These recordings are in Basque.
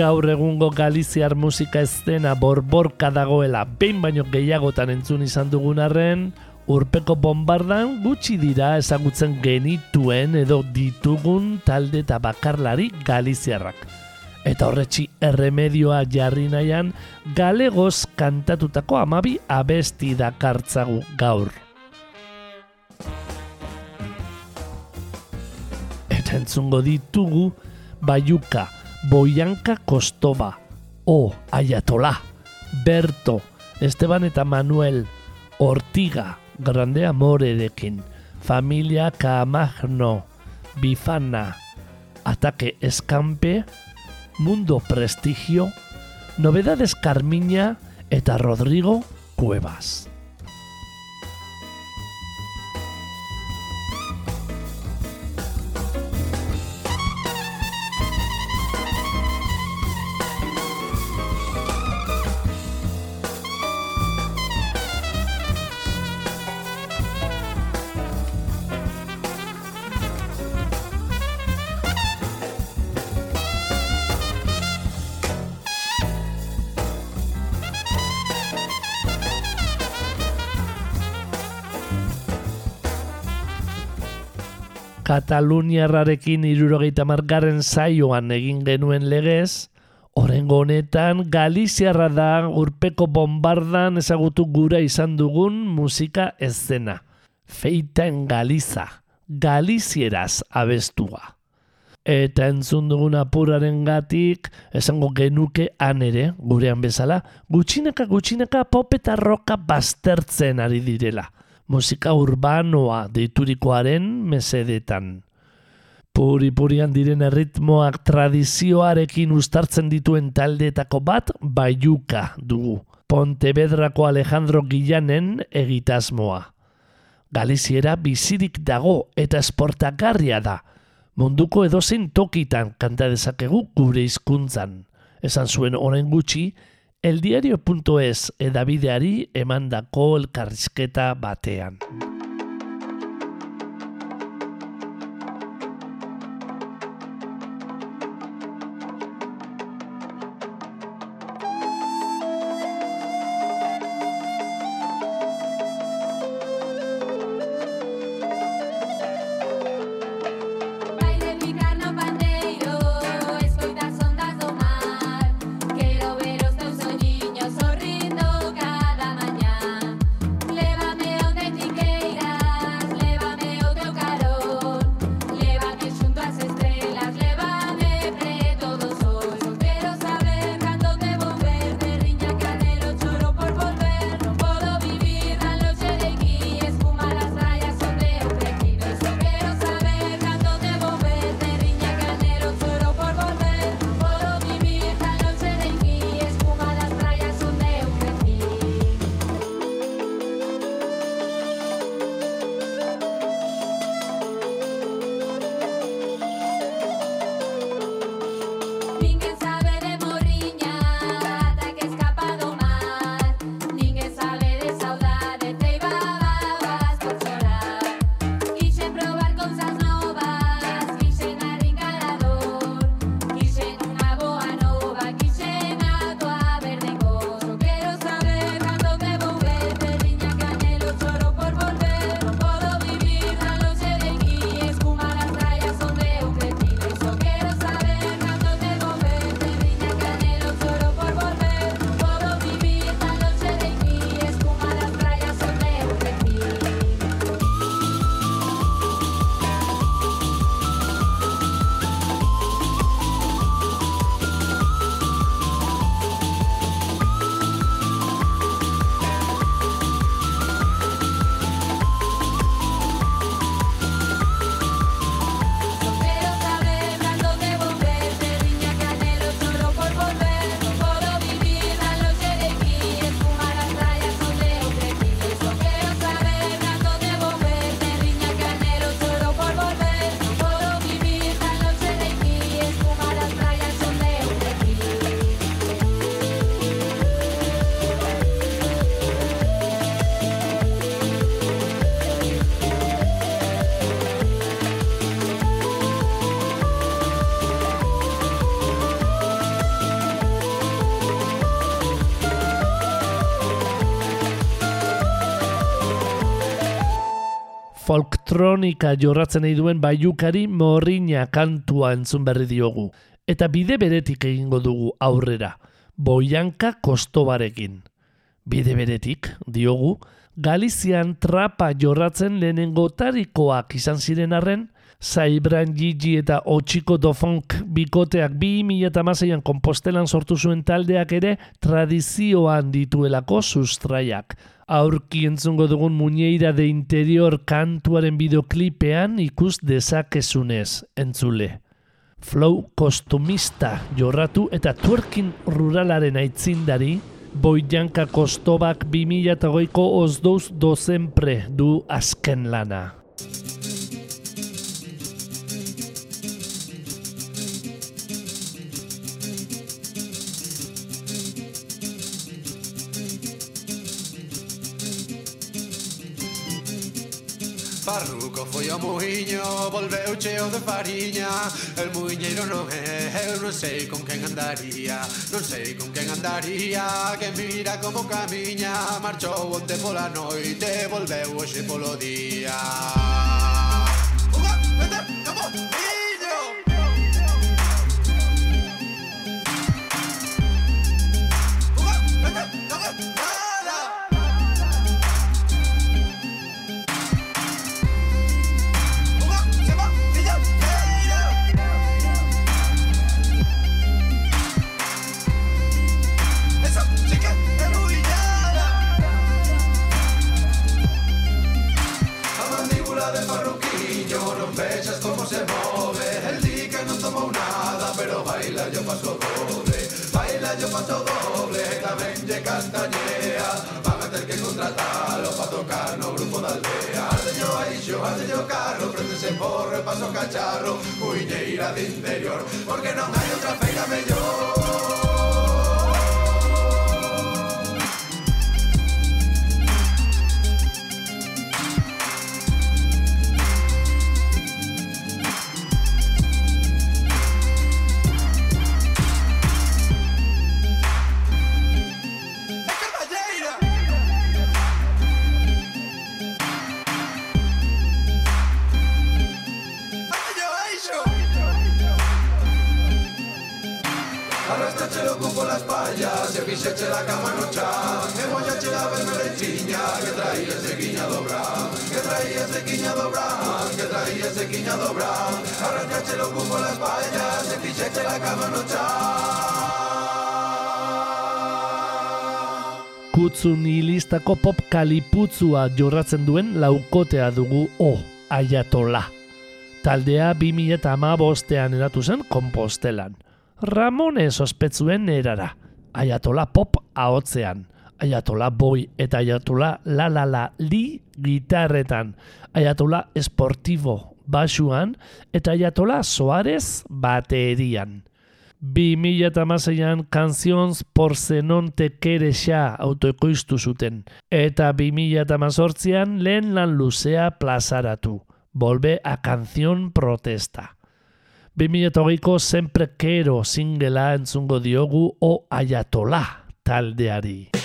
Gaur egungo Galiziar musika estena borborka dagoela behin baino gehiagotan entzun izan dugun arren, urpeko bombardan gutxi dira ezagutzen genituen edo ditugun talde eta bakarlari Galiziarrak. Eta horretxi erremedioa jarri nahian galegoz kantatutako amabi abesti dakartzagu gaur. Eta entzungo ditugu Baiuka, Boianka Kostoba, O Ayatola, Berto, Esteban eta Manuel, Ortiga, Grande Amorerekin, Familia Kamagno, Bifana, Ataque Escampe, Mundo Prestigio, Novedades Carmiña eta Rodrigo Cuevas. Kataluniarrarekin irurogeita margarren zaioan egin genuen legez, Horengo honetan, Galiziarra da urpeko bombardan ezagutu gura izan dugun musika ezena. Feita en Galiza, Galizieraz abestua. Eta entzun dugun apuraren gatik, esango genuke han ere, gurean bezala, gutxinaka gutxinaka pop eta roka baztertzen ari direla musika urbanoa deiturikoaren mesedetan. Puri-purian diren erritmoak tradizioarekin ustartzen dituen taldeetako bat baiuka dugu. Pontevedrako Alejandro Gillanen egitasmoa. Galiziera bizirik dago eta esportagarria da. Munduko edozein tokitan kanta dezakegu gure hizkuntzan. Esan zuen orain gutxi, eldiario.es edabideari emandako elkarrizketa batean. Folktronika jorratzen nahi duen baiukari morriña kantua entzun berri diogu. Eta bide beretik egingo dugu aurrera, boianka kostobarekin. Bide beretik, diogu, Galizian trapa jorratzen lehenengo tarikoak izan ziren arren, Zaibran Gigi eta Otxiko Dofunk bikoteak bi eta an kompostelan sortu zuen taldeak ere tradizioan dituelako sustraiak. Aurki entzungo dugun muñeira de interior kantuaren videoklipean ikus dezakezunez entzule. Flow kostumista jorratu eta twerkin ruralaren aitzindari, Boianka Kostobak 2008ko ozdouz dozenpre du azken lana. Farruco foi ao muiño, volveu cheo de fariña. El muiñeiro non é, eu non sei con quen andaría Non sei con quen andaría, que mira como camiña. Marchou onte pola noite, volveu hoxe polo día. de cantañea. Van a ter que contratalo pa tocar no grupo da aldea. Ardeño aixo, ardeño carro Prendese porro e paso cacharro. Cuiñeira de interior Porque non hai outra feira mellor la cama no chan E mollache la bermerechiña Que traías de quiña do bran Que traías de quiña do bran Que traías de quiña do bran Arrancache lo cupo las vallas E fixeche la cama no chan Kutsu nihilistako pop kaliputzua jorratzen duen laukotea dugu O, Ayatola. Taldea 2008an eratu zen kompostelan. Ramones ospetzuen erara. Ayatola pop ahotzean, Ayatola boy eta Ayatola la la la li gitarretan, Ayatola esportivo basuan eta Ayatola Soares baterian. Bi mila eta mazeian kanzionz porzenon tekerexa autoekoiztu zuten, eta bi mila eta mazortzian lehen lan luzea plazaratu. Volve a canción protesta. 2008ko sempre kero singela entzungo diogu o ayatola taldeari.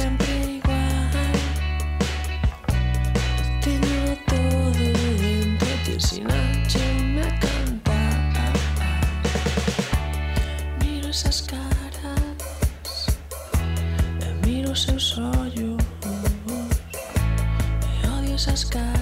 Siempre igual. Te llevo todo dentro de si noche me canta. Miro esas caras miro sus old y odio esas caras.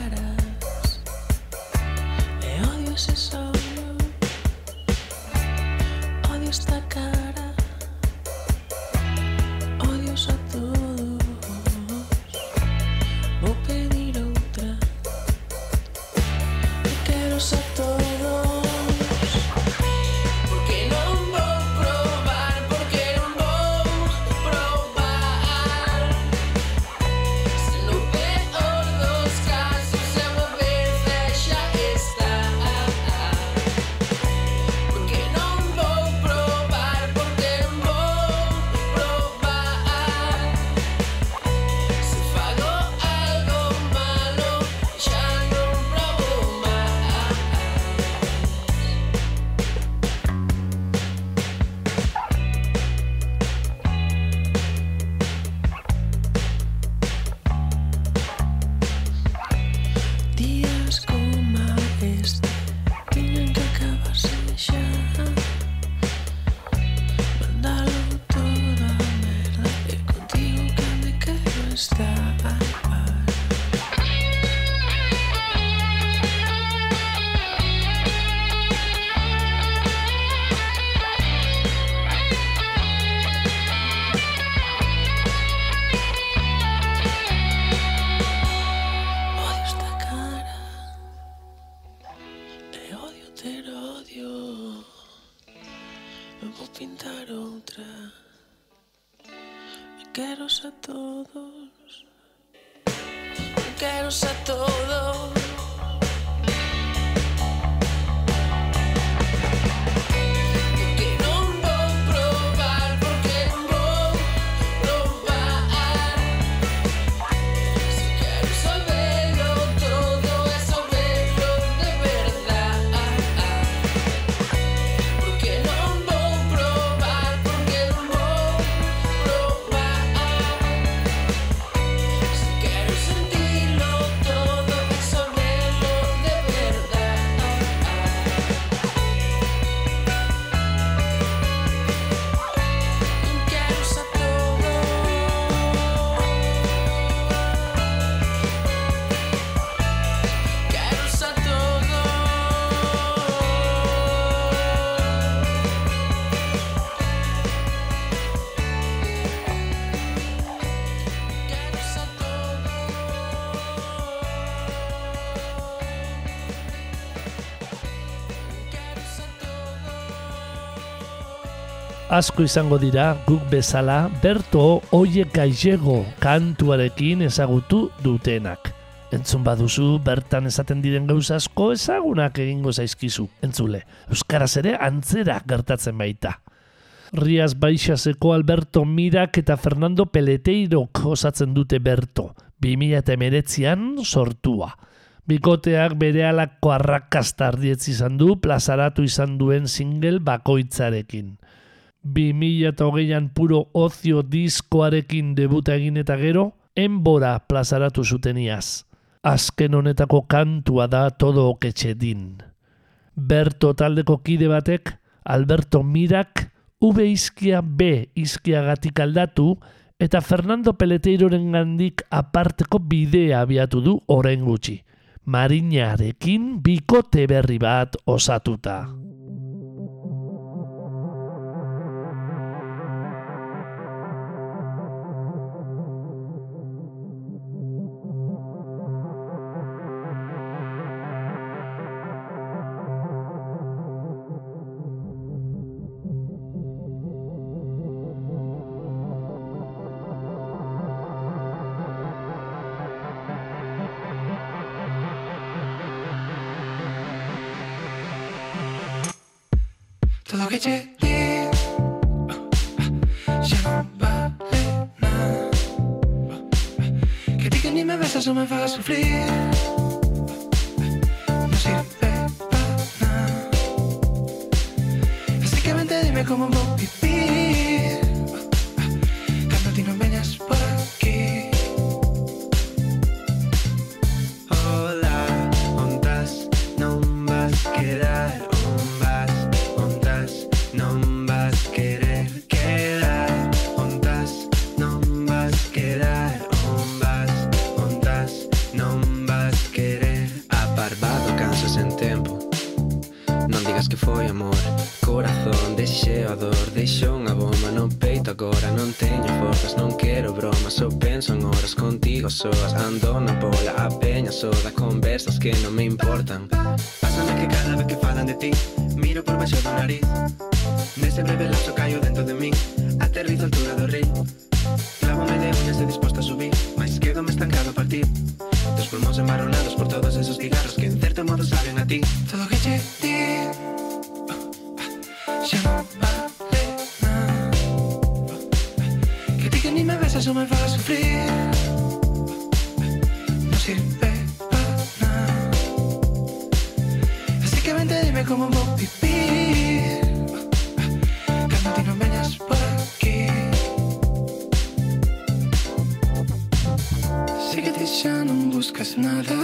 Asko izango dira guk bezala Berto Oie Gailego kantuarekin ezagutu dutenak. Entzun baduzu, bertan esaten diren gauza asko ezagunak egingo zaizkizu. Entzule, Euskaraz ere antzera gertatzen baita. Riaz Baixaseko Alberto Mirak eta Fernando Peleteirok osatzen dute Berto, 2008an sortua. Bikoteak bere alako arrakasta ardietz izan du plazaratu izan duen single bakoitzarekin. 2008an puro ozio diskoarekin debuta egin eta gero, enbora plazaratu zuteniaz. Azken honetako kantua da todo oketxe din. Berto taldeko kide batek, Alberto Mirak, V izkia B izkiagatik aldatu, eta Fernando Peleteiroren gandik aparteko bidea abiatu du orain gutxi. Marinarekin bikote berri bat osatuta. Ni me besas o a peña soda Conversas que non me importan. Pásame que cada vez que falan de ti Miro por baixo do nariz. Nese breve lapso caio dentro de min Aterrizo a altura do río. Clávame de uñas e disposto a subir Mais quedo-me estancado a partir Dos pulmóns embarronados por todos esos cigarros Que en certo modo saben a ti. Todo que te di ya no vale nada. Que digan ni me besas o me hagas sufrir. No sirve cómo voy a vivir. Cuando a ti no por aquí. Sé que ya no buscas nada.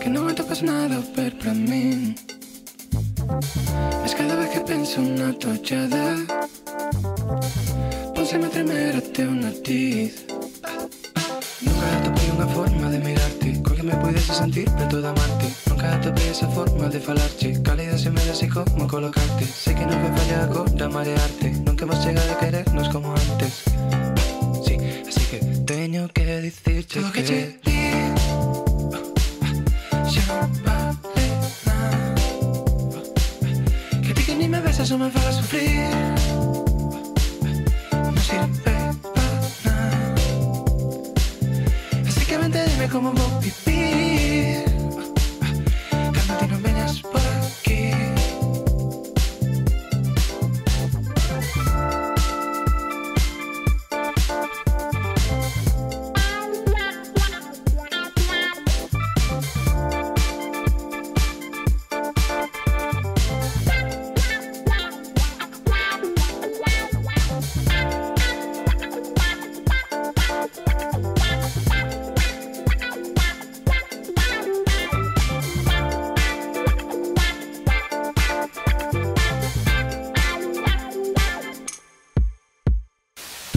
Que no me topas nada per para mí. Es cada vez que penso una tollada Pónseme a tremer até o nariz Nunca atopei unha forma de mirarte Coa que me puidese sentir amarte Nunca atopei esa forma de falarche Cálida se me da así como colocarte. Sé que no me falla ahora marearte. Nunca hemos llegado a querernos como antes. Sí, así que tengo que decirte que, que te Ya vale nada. Que pique ni me besas o me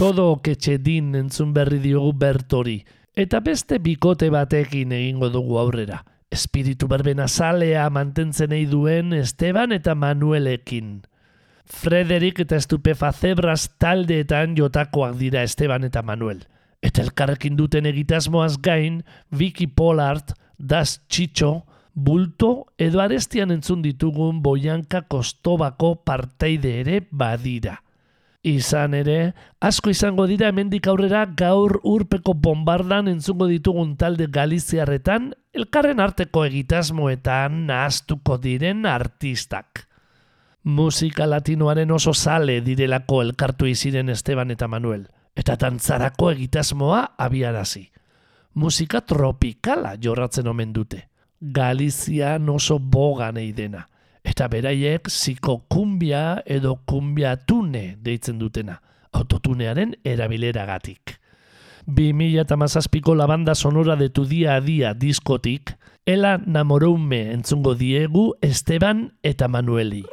Todo oketxedin entzun berri diogu bertori, eta beste bikote batekin egingo dugu aurrera. Espiritu berbena zalea mantentzen nahi duen Esteban eta Manuelekin. Frederik eta Estupefa Zebras taldeetan jotakoak dira Esteban eta Manuel. Eta elkarrekin duten egitasmoaz gain, Vicky Pollard, Das Chicho, Bulto edo arestian entzun ditugun Boianka Kostobako parteide ere badira. Izan ere, asko izango dira hemendik aurrera gaur urpeko bombardan entzungo ditugun talde galiziarretan elkarren arteko egitasmoetan nahaztuko diren artistak. Musika latinoaren oso sale direlako elkartu iziren Esteban eta Manuel, eta tantzarako egitasmoa abiarazi. Musika tropikala jorratzen omen dute. Galizian oso bogan dena eta beraiek psikokumbia edo kumbiatune deitzen dutena, autotunearen erabileragatik. 2008ko labanda sonora de tu dia a dia diskotik, Ela namoroume entzungo diegu Esteban eta Manueli.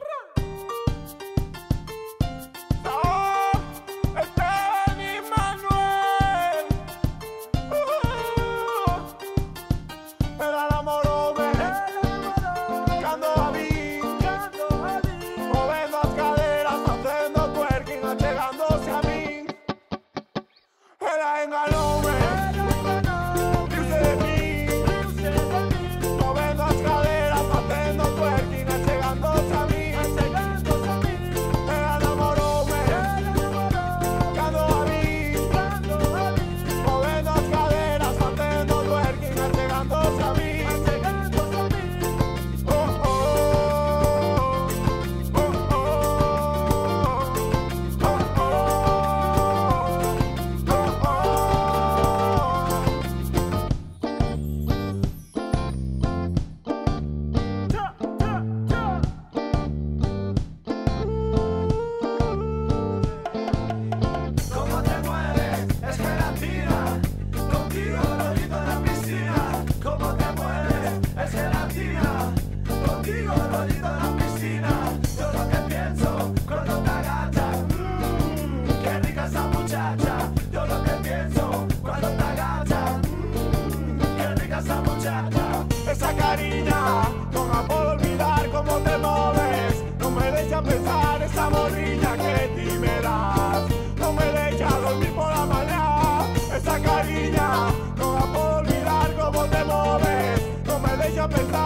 apretar.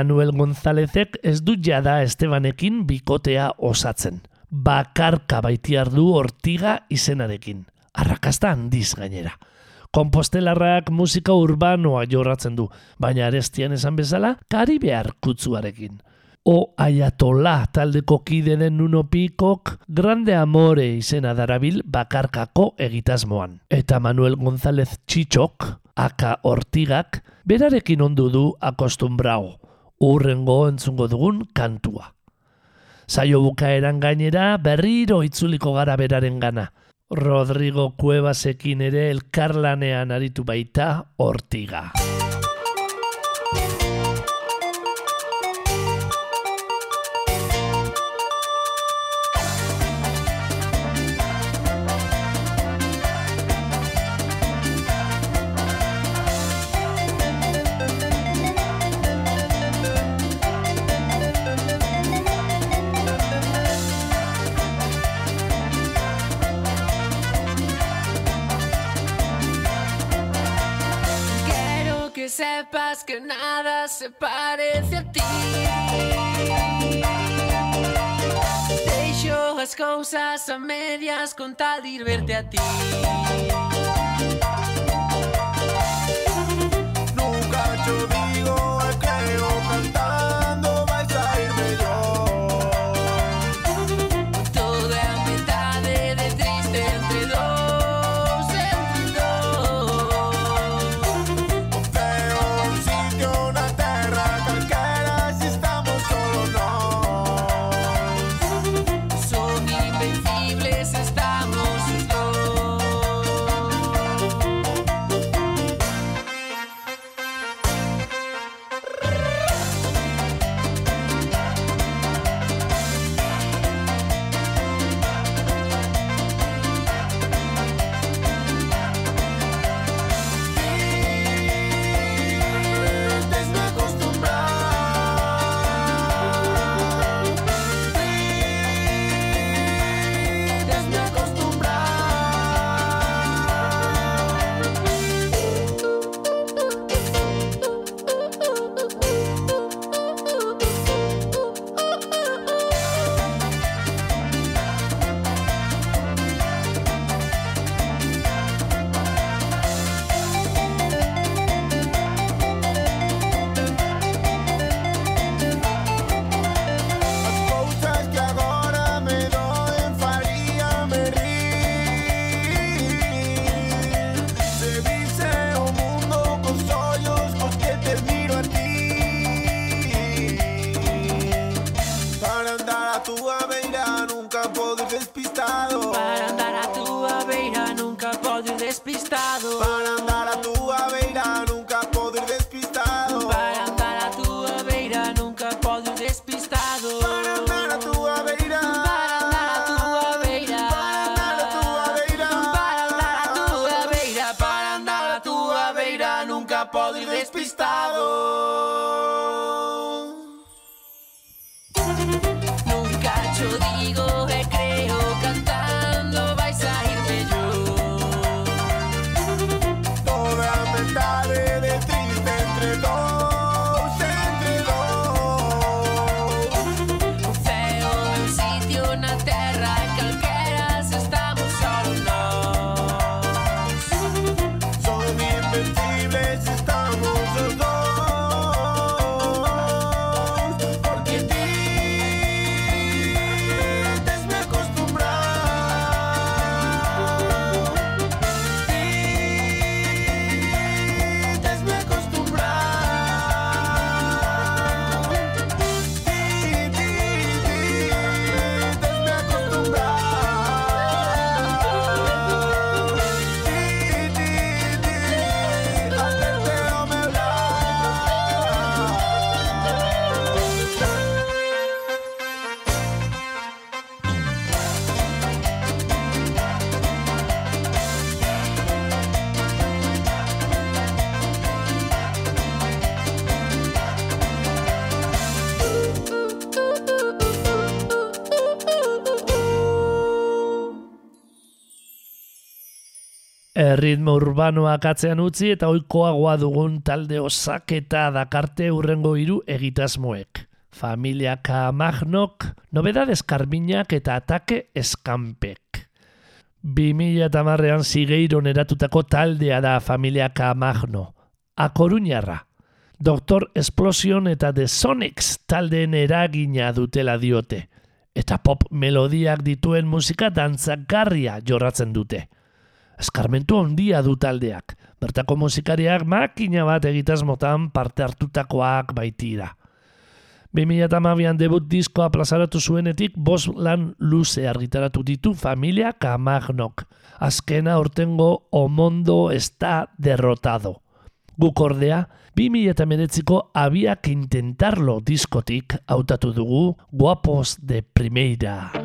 Manuel Gonzálezek ez du jada Estebanekin bikotea osatzen. Bakarka baitiar du ortiga izenarekin. Arrakasta handiz gainera. Kompostelarrak musika urbanoa jorratzen du, baina arestian esan bezala, karibear kutzuarekin. O Ayatola taldeko kidenen nuno pikok Grande Amore izena darabil bakarkako egitasmoan. Eta Manuel González Txitxok, aka Ortigak, berarekin ondu du akostumbrao, urrengo entzungo dugun kantua. Saio bukaeran gainera berriro itzuliko gara beraren gana. Rodrigo Cuevasekin ere elkarlanean aritu baita Ortiga. sepas que nada se parece a ti. Deixo as cousas a medias con tal de ir verte a ti. Erritmo urbanoak atzean utzi eta oikoagoa dugun talde osaketa dakarte urrengo hiru egitasmoek. Familia Kamagnok, nobedades karminak eta atake eskanpek. 2000 eta zigeiron eratutako taldea da Familia Kamagno. A Coruñarra. Doktor Explosion eta The Sonics taldeen eragina dutela diote. Eta pop melodiak dituen musika dantzagarria jorratzen dute. Eskarmentu handia du taldeak. Bertako musikariak makina bat egitasmotan parte hartutakoak baitira. 2008an debut diskoa plazaratu zuenetik bos lan luze argitaratu ditu familia Kamagnok. Azkena ortengo omondo está derrotado. Guk ordea, 2008ko abiak intentarlo diskotik hautatu dugu guapos de primeira.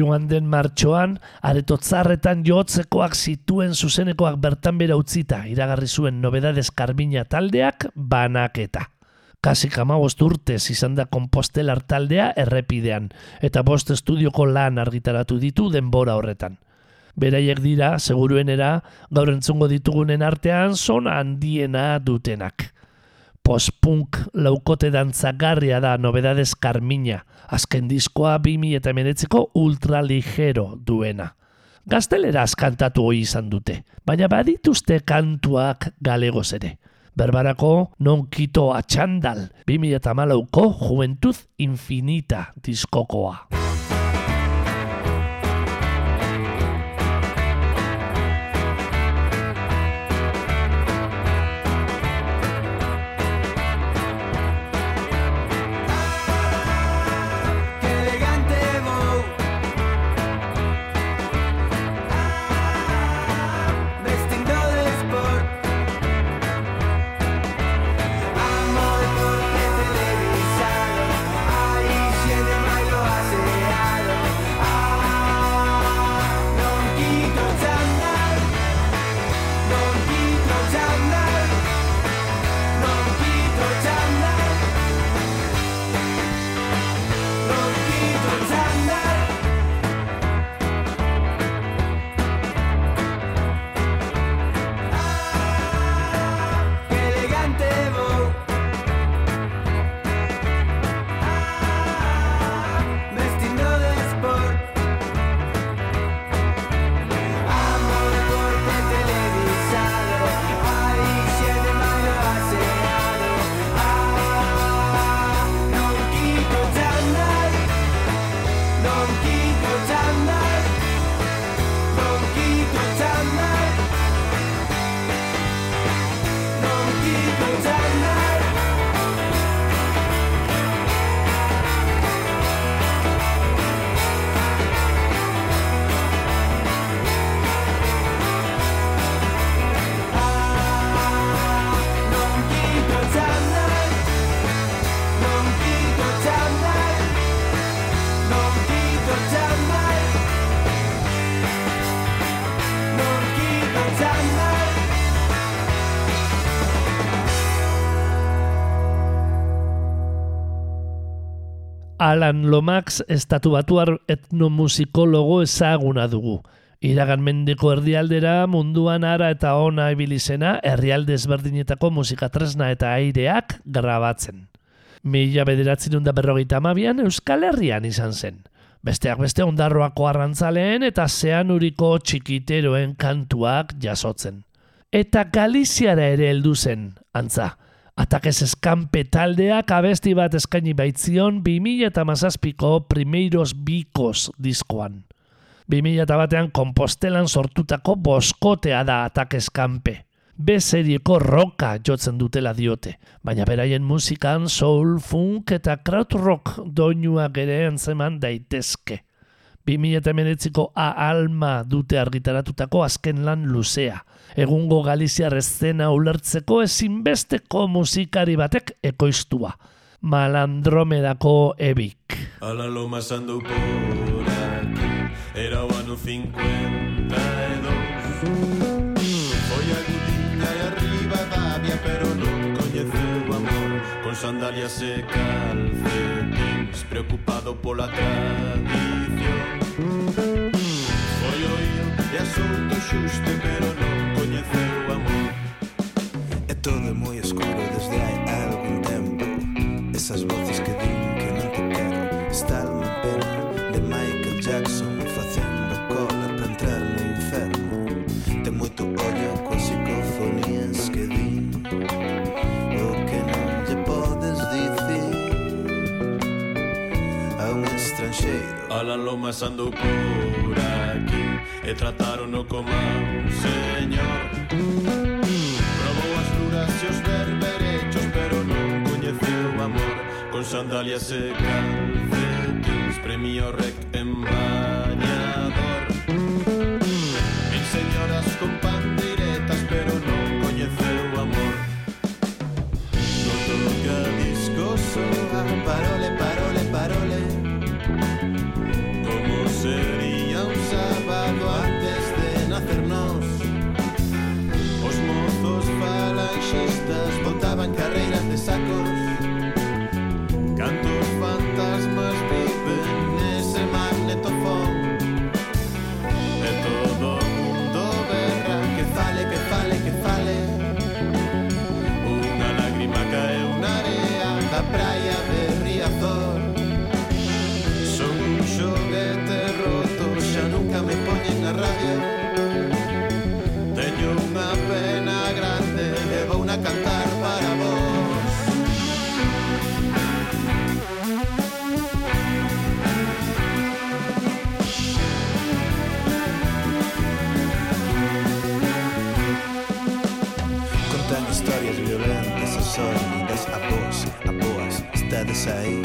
Joan den martxoan, areto tzarretan jotzekoak zituen zuzenekoak bertan bera utzita, iragarri zuen nobedades karmina taldeak banaketa. Kasik amabost urtez izan da kompostelar taldea errepidean, eta bost estudioko lan argitaratu ditu denbora horretan. Beraiek dira, seguruenera, gaur entzungo ditugunen artean zona handiena dutenak. Post-punk laukote dantzagarria da nobedades karmina, azken diskoa 2008ko ultraligero duena. Gazteleraz kantatu hoi izan dute, baina badituzte kantuak galegoz ere. Berbarako non kito atxandal, 2008ko Juventud Infinita diskokoa. Alan Lomax estatu batuar etnomusikologo ezaguna dugu. Iragan mendeko erdialdera munduan ara eta ona ibilizena herrialde ezberdinetako musikatresna eta aireak grabatzen. Mila bederatzen da berrogeita amabian Euskal Herrian izan zen. Besteak beste ondarroako arrantzaleen eta zeanuriko txikiteroen kantuak jasotzen. Eta Galiziara ere heldu zen, antza. Atakez eskampe taldeak abesti bat eskaini baitzion 2000 eta mazazpiko Primeiros Bikos diskoan. 2000 eta batean kompostelan sortutako boskotea da atakez kanpe. B serieko roka jotzen dutela diote, baina beraien musikan soul, funk eta krautrock doinuak ere antzeman daitezke. 2008ko A Alma dute argitaratutako azken lan luzea. Egungo Galiziar eszena ulertzeko ezinbesteko musikari batek ekoiztua. Malandromedako ebik. A la loma ando por aquí Era o ano 52 Foi agudiña e arriba Davia Pero non coñeceu amor Con sandalias e calcetins Preocupado pola tradición asunto xusto pero non coñeceu amor. É todo moi escuro desde hai algún tempo. Esas voces que din que non te quero Está alma pena de Michael Jackson Facendo cola para entrar no inferno. Ten moito ollo coas psicofonías que din O que non lle podes dicir A un estranxeiro. Alan Lomas andou por e tratarono como a un señor. Probou as duras e os berberechos, pero non coñeceu o amor con sandalias e calcetins, premio rec en bañador. Mil señoras con pandiretas, pero non coñeceu o amor. Non toca discos ou a parole sei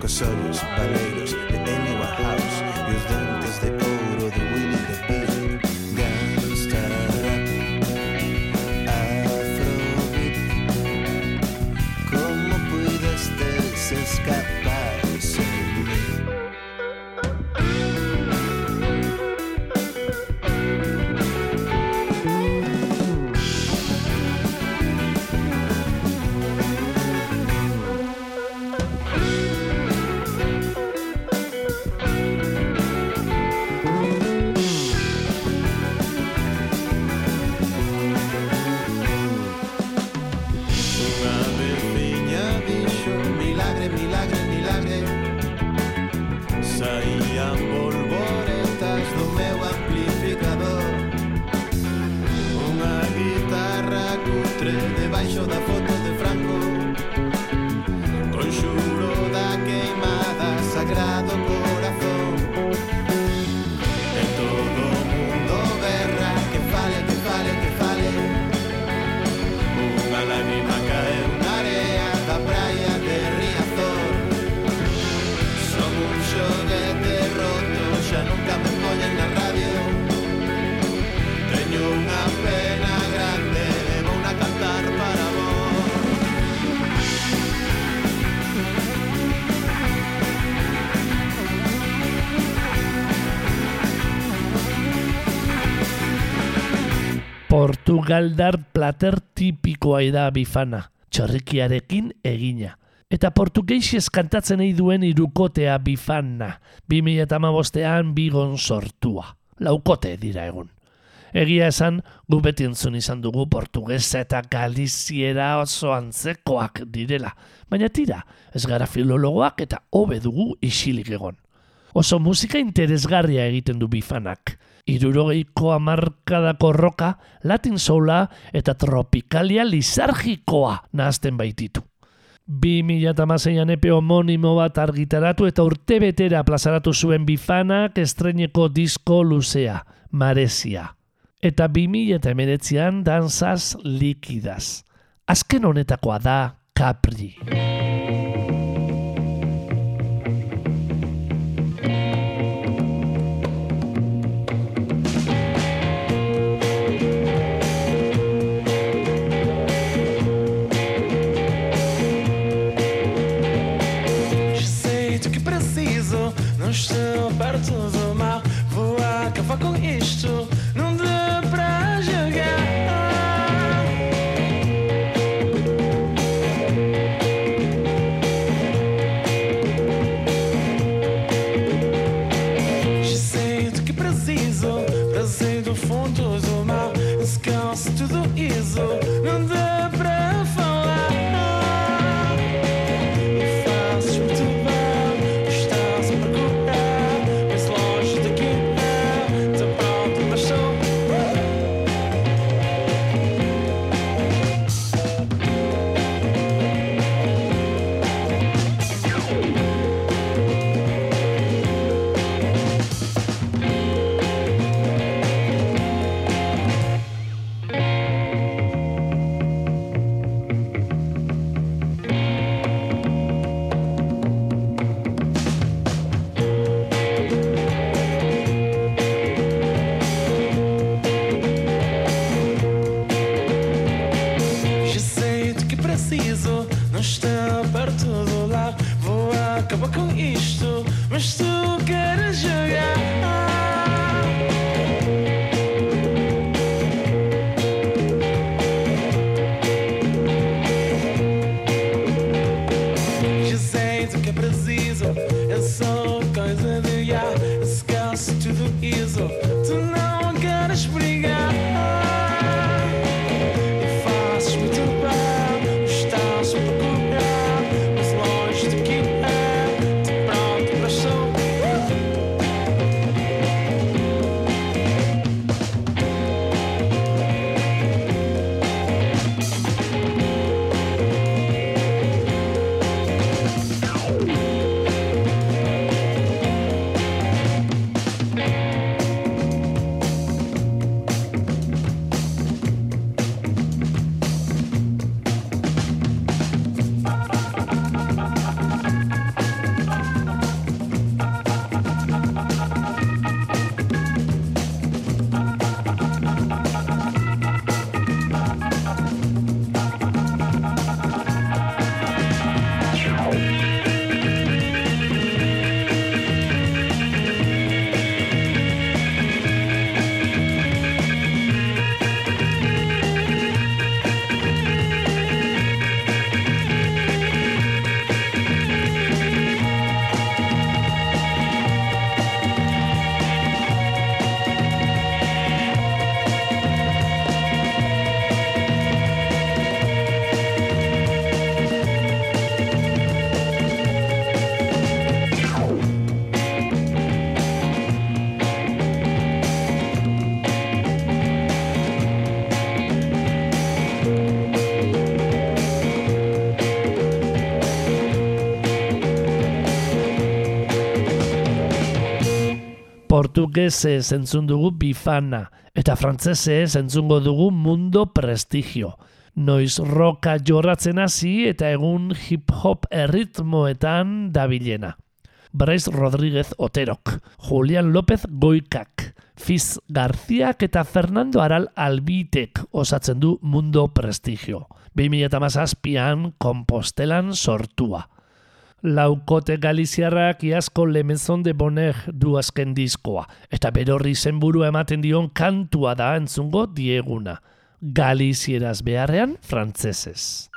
Cos ollos baleiros de Amy House Portugaldar plater tipikoa da bifana, txorrikiarekin egina. Eta portugeixiez kantatzen nahi duen irukotea bifanna, 2008an bigon sortua. Laukote dira egun. Egia esan, gu beti entzun izan dugu portugesa eta galiziera oso antzekoak direla. Baina tira, ez gara filologoak eta hobe dugu isilik egon. Oso musika interesgarria egiten du bifanak. Irurogeiko amarkadako roka, latin soula eta tropikalia lizargikoa nahazten baititu. 2006an epe homonimo bat argitaratu eta urte betera plazaratu zuen bifanak estreneko disko luzea, Maresia. Eta 2008an danzaz likidaz. Azken honetakoa da Capri. Portugesez entzun dugu bifana, eta frantzesez entzungo dugu mundo prestigio. Noiz roka jorratzen hasi eta egun hip-hop erritmoetan dabilena. Bryce Rodríguez Oterok, Julian López Goikak, Fiz Garziak eta Fernando Aral Albitek osatzen du Mundo Prestigio. 2008an Kompostelan sortua. Laukote Galiziarrak iazko lemezon de boner du azken diskoa, eta berorri zenburu ematen dion kantua da entzungo dieguna. Galizieraz beharrean frantzesez.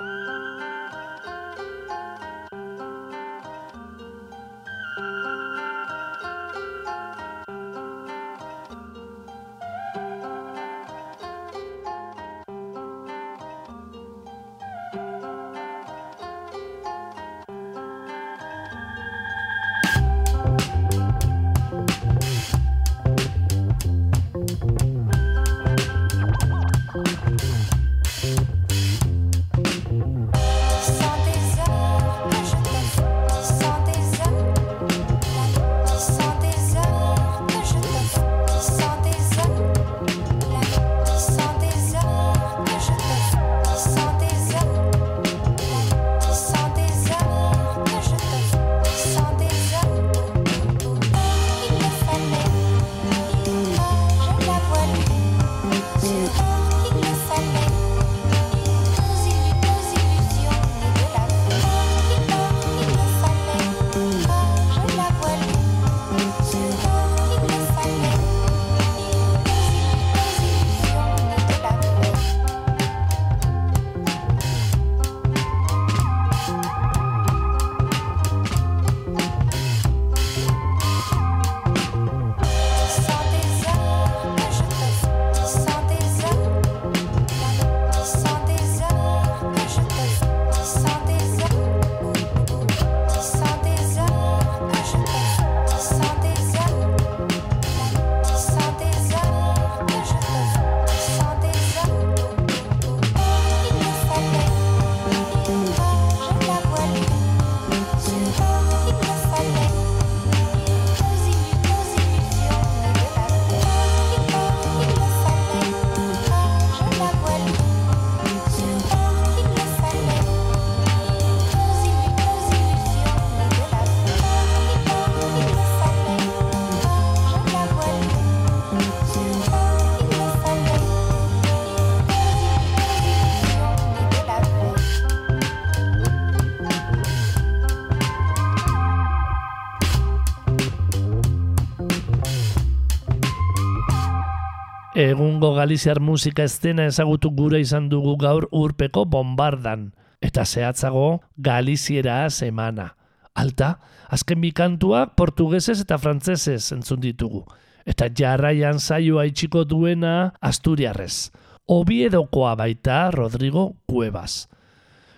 Egungo Galiziar musika estena ezagutu gure izan dugu gaur urpeko bombardan. Eta zehatzago Galiziera semana. Alta, azken bikantuak portugesez eta frantzesez entzun ditugu. Eta jarraian saioa itxiko duena Asturiarrez. Obiedokoa baita Rodrigo Cuevas.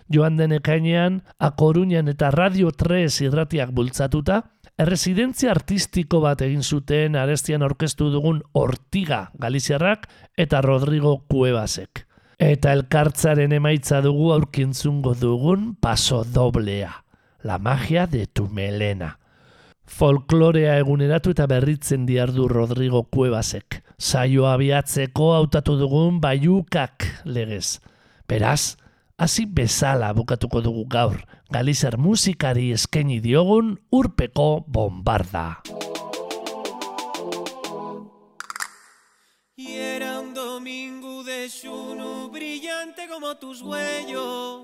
Joan den ekainean, A Coruñan eta Radio 3 irratiak bultzatuta, erresidentzia artistiko bat egin zuten arestian orkestu dugun Ortiga Galiziarrak eta Rodrigo Cuevasek. Eta elkartzaren emaitza dugu aurkintzungo dugun paso doblea. La magia de tu melena. Folklorea eguneratu eta berritzen diardu Rodrigo Cuevasek. Saioa abiatzeko hautatu dugun baiukak legez. Beraz, hasi bezala bukatuko dugu gaur, Galizar musikari eskaini diogun urpeko bombarda. Y era un domingo de Shunu brillante como tus huellos.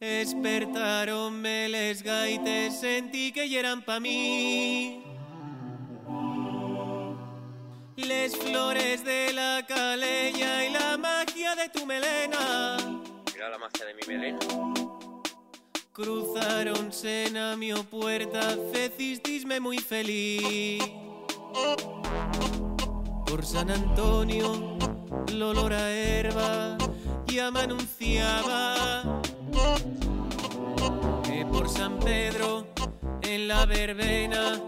Despertaronme les gaites, sentí que eran pa' mí. Les flores de la calella y la magia de tu melena. Mira la magia de mi melena. Cruzaron sena mi puerta, fecistisme muy feliz. Por San Antonio, el olor a herba ya me anunciaba que por San Pedro, en la verbena,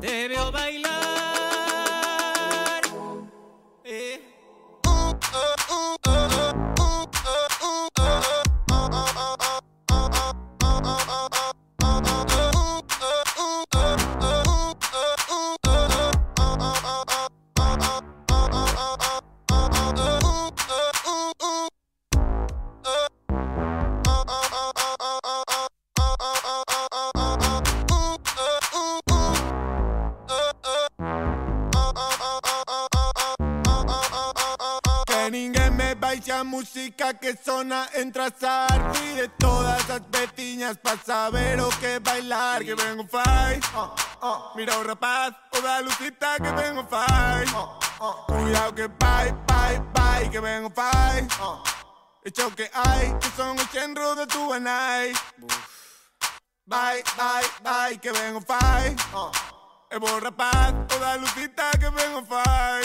te veo bailar. Bailar Que vengo fai Mira o rapaz, da lucita que vengo fai Cuidado que vai, vai, vai Que vengo fai Hecho que hay, que son os chenros de tu anai Vai, vai, vai, que vengo É bo rapaz, o da lucita que vengo fai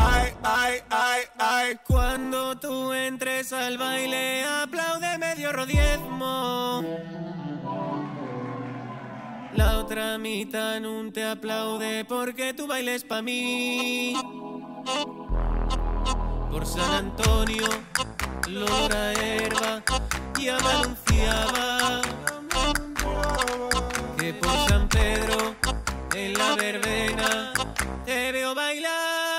Ay, ay, ay, ay. Cuando tú entres al baile, aplaude medio rodiezmo. La otra mitad no te aplaude porque tu bailes pa' mí. Por San Antonio, Lora herba, ya me anunciaba que por San Pedro, en la verbena, te veo bailar.